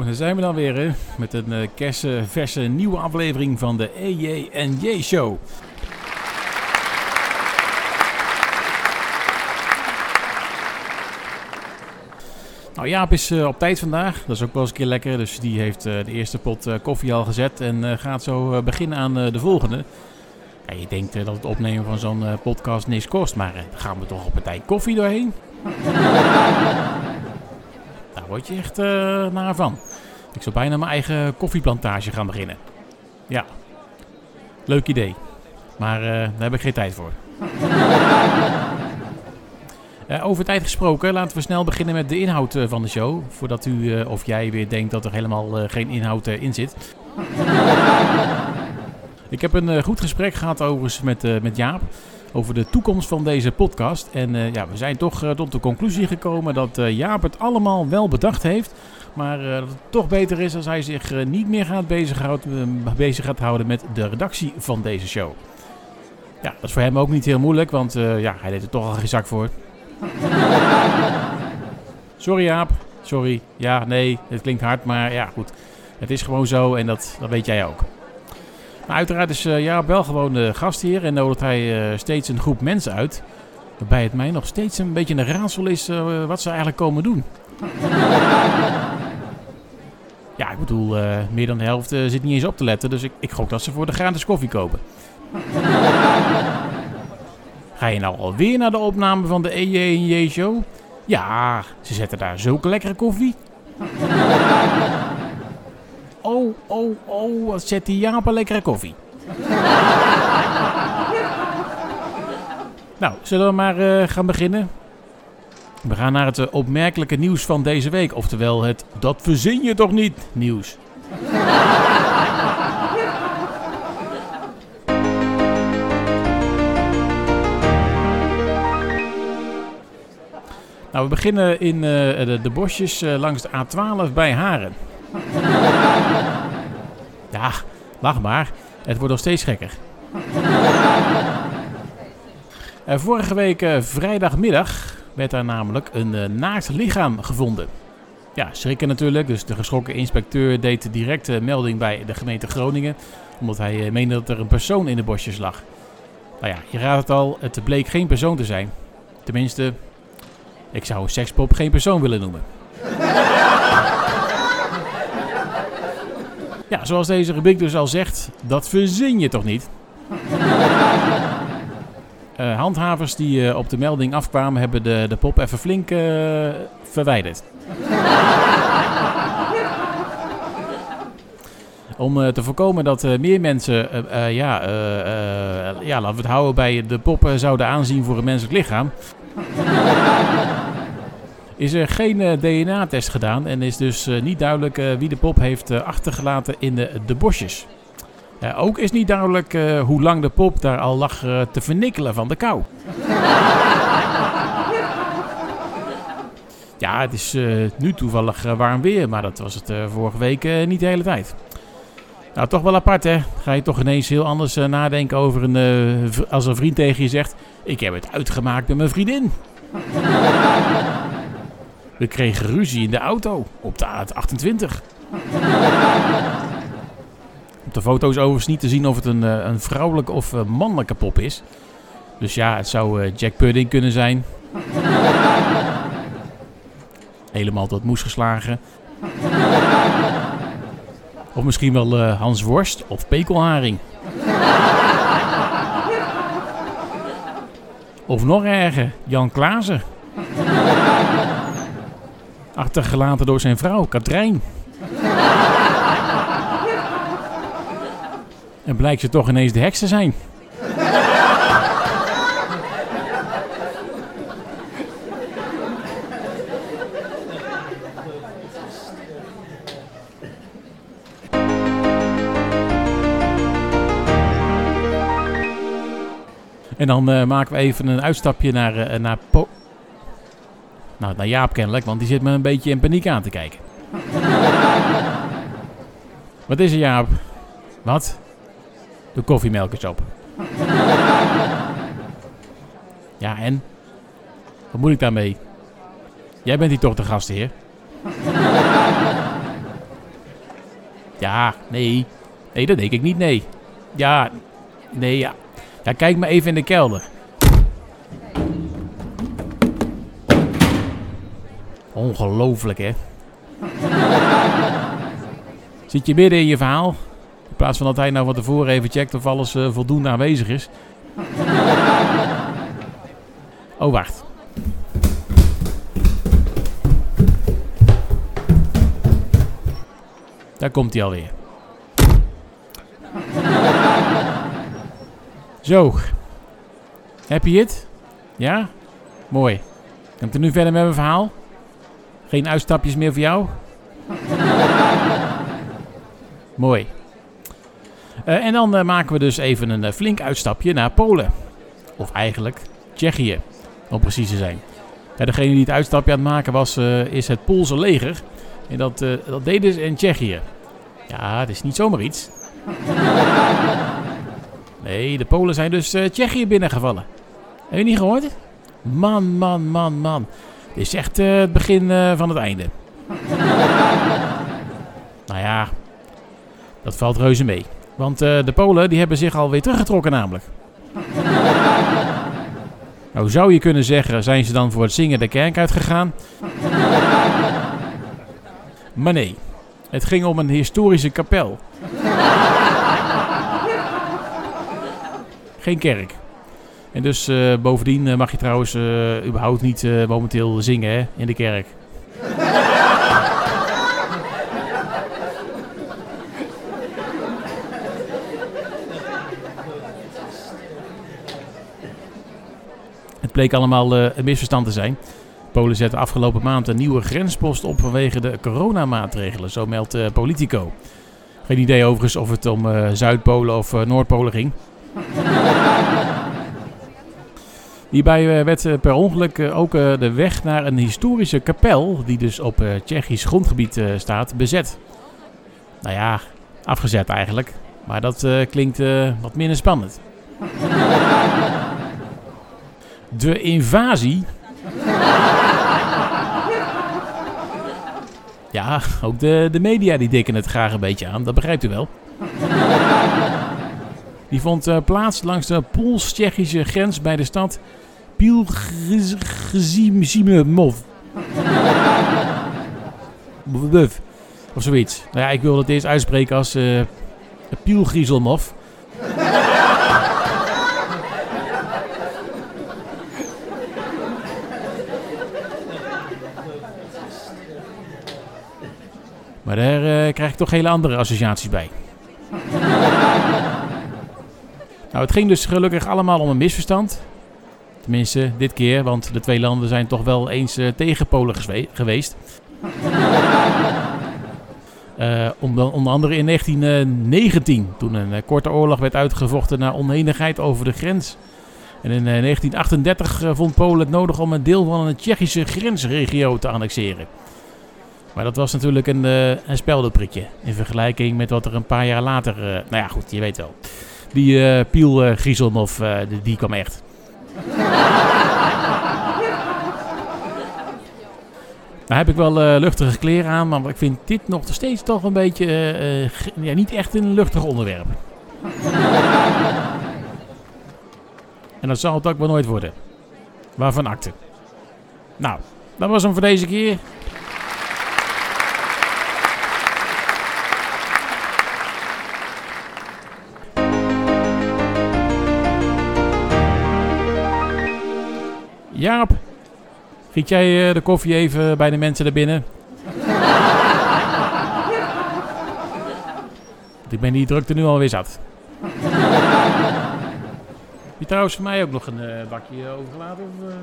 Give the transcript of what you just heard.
Zo, daar zijn we dan weer met een uh, kerstverse nieuwe aflevering van de EJNJ Show. Nou, Jaap is uh, op tijd vandaag. Dat is ook wel eens een keer lekker. Dus die heeft uh, de eerste pot koffie al gezet en gaat zo beginnen aan de volgende. Ja, je denkt dat het opnemen van zo'n podcast niks kost, maar gaan we toch op een tijd koffie doorheen? Daar word je echt naar van. Ik zou bijna mijn eigen koffieplantage gaan beginnen. Ja, leuk idee. Maar daar heb ik geen tijd voor. Uh, over tijd gesproken, laten we snel beginnen met de inhoud uh, van de show. Voordat u of jij weer denkt dat er helemaal geen inhoud in zit. Ik heb een goed gesprek gehad overigens met, met Jaap over de toekomst van deze podcast. En ja, we zijn toch tot de conclusie gekomen dat Jaap het allemaal wel bedacht heeft. Maar dat het toch beter is als hij zich niet meer gaat bezighouden, bezig gaat houden met de redactie van deze show. Ja, dat is voor hem ook niet heel moeilijk, want ja, hij deed er toch al geen zak voor. Sorry Jaap. Sorry. Ja, nee, het klinkt hard, maar ja, goed. Het is gewoon zo en dat, dat weet jij ook. Maar uiteraard is uh, wel gewoon de gast hier en nodigt hij uh, steeds een groep mensen uit. Waarbij het mij nog steeds een beetje een raadsel is uh, wat ze eigenlijk komen doen. ja, ik bedoel, meer dan de helft zit niet eens op te letten, dus ik, ik gok dat ze voor de gratis koffie kopen. Ga je nou alweer naar de opname van de EJ Show? Ja, ze zetten daar zulke lekkere koffie. Oh, oh, oh, wat zet die Jaap een lekkere koffie. nou, zullen we maar uh, gaan beginnen? We gaan naar het uh, opmerkelijke nieuws van deze week. Oftewel het dat verzin je toch niet nieuws. Nou, we beginnen in uh, de, bosjes langs de A12 bij Haren. Ja, lach maar. Het wordt nog steeds gekker. uh, vorige week vrijdagmiddag werd daar namelijk een naakt lichaam gevonden. Ja, schrikken natuurlijk. Dus de geschrokken inspecteur deed direct melding bij de gemeente Groningen. Omdat hij meende dat er een persoon in de bosjes lag. Nou ja, je raadt het al, het bleek geen persoon te zijn. Tenminste, ik zou sekspop geen persoon willen noemen. Ja, zoals deze rubriek dus al zegt, dat verzin je toch niet? Uh, handhavers die uh, op de melding afkwamen, hebben de, de pop even flink uh, verwijderd. Om te voorkomen dat meer mensen, ja, ja, laten we het houden bij de pop zouden aanzien voor een menselijk lichaam is er geen eh, DNA-test gedaan en is dus uh, niet duidelijk uh, wie de pop heeft achtergelaten in de, de bosjes. ook is niet duidelijk hoe lang de pop daar al lag te vernikkelen van de kou. ja, het is nu toevallig warm weer, maar dat was het vorige week niet de hele tijd. Nou, toch wel apart hè. Ga je toch ineens heel anders nadenken over een, als een vriend tegen je zegt... Ik heb het uitgemaakt met mijn vriendin. We kregen ruzie in de auto op de A28. op de foto's overigens niet te zien of het een, eh, een vrouwelijke of een mannelijke pop is. Dus ja, het zou uh, Jack Pudding kunnen zijn. Helemaal tot moes geslagen. Of misschien wel uh, Hans Worst of Pekelharing. of nog erger, Jan Klaassen. Achtergelaten door zijn vrouw, Katrijn. en blijkt ze toch ineens de heks te zijn. En dan uh, maken we even een uitstapje naar, uh, naar po nou, naar Jaap kennelijk, want die zit me een beetje in paniek aan te kijken. Wat is er, Jaap? Wat? De koffiemelk is op. ja, en? Wat moet ik daarmee? Jij bent hier toch de gastheer? Ja, nee. Nee, dat denk ik niet, nee. Ja, nee, ja. Ja, kijk maar even in de kelder. Ongelooflijk, hè? Zit je midden in je verhaal? In plaats van dat hij nou van tevoren even checkt of alles uh, voldoende aanwezig is. Oh, wacht. Daar komt hij alweer. Zo. Heb je het? Ja? Mooi. Ik er nu verder met mijn verhaal? Geen uitstapjes meer voor jou? Mooi. Uh, en dan uh, maken we dus even een uh, flink uitstapje naar Polen. Of eigenlijk Tsjechië, om precies te zijn. Ja, degene die het uitstapje aan het maken was, is het Poolse leger. En dat, dat deden ze in Tsjechië. Ja, het is niet zomaar iets. Nee, de Polen zijn dus Tsjechië binnengevallen. Heb je niet gehoord? Man, man, man, man. Dit is echt het begin van het einde. nou ja, dat valt reuze mee. Want uh, de Polen die hebben zich alweer teruggetrokken namelijk. nou zou je kunnen zeggen, zijn ze dan voor het zingen de kerk uitgegaan? maar nee, het ging om een historische kapel. Geen kerk. En dus uh, bovendien mag je trouwens uh, überhaupt niet momenteel zingen hè, in de kerk. Het bleek allemaal een misverstand te zijn. Polen zette afgelopen maand een nieuwe grenspost op vanwege de coronamaatregelen, zo meldt Politico. Geen idee overigens of het om Zuidpolen of Noordpolen ging. Hierbij werd per ongeluk ook de weg naar een historische kapel, die dus op Tsjechisch grondgebied staat, bezet. Nou ja, afgezet eigenlijk. Maar dat klinkt wat minder spannend. De invasie. Ja, ook de, de media die dikken het graag een beetje aan, dat begrijpt u wel. Die vond uh, plaats langs de Pools-Tsjechische grens bij de stad Pilgrimov. Of zoiets. Nou ja, ik wil het eerst uitspreken als uh. Maar daar uh, krijg ik toch hele andere associaties bij. Nou, het ging dus gelukkig allemaal om een misverstand. Tenminste, dit keer, want de twee landen zijn toch wel eens uh, tegen Polen geweest. Uh, onder, onder andere in 1919, toen een korte oorlog werd uitgevochten naar onenigheid over de grens. En in 1938 vond Polen het nodig om een deel van een Tsjechische grensregio te annexeren. Maar dat was natuurlijk een, een speldenprikje. In vergelijking met wat er een paar jaar later... Nou ja, goed, je weet wel. Die uh, Piel uh, die, die kwam echt. Nou heb ik wel luchtige kleren aan, maar ik vind dit nog steeds toch een beetje... ja, niet echt een luchtig onderwerp. en dat zal het ook wel nooit worden. Waarvan akte. Nou, dat was hem voor deze keer. Giet jij uh, de koffie even bij de mensen daar binnen? ik ben die drukte nu alweer zat. Heb je trouwens voor mij ook nog een uh, bakje overgelaten? Of, uh...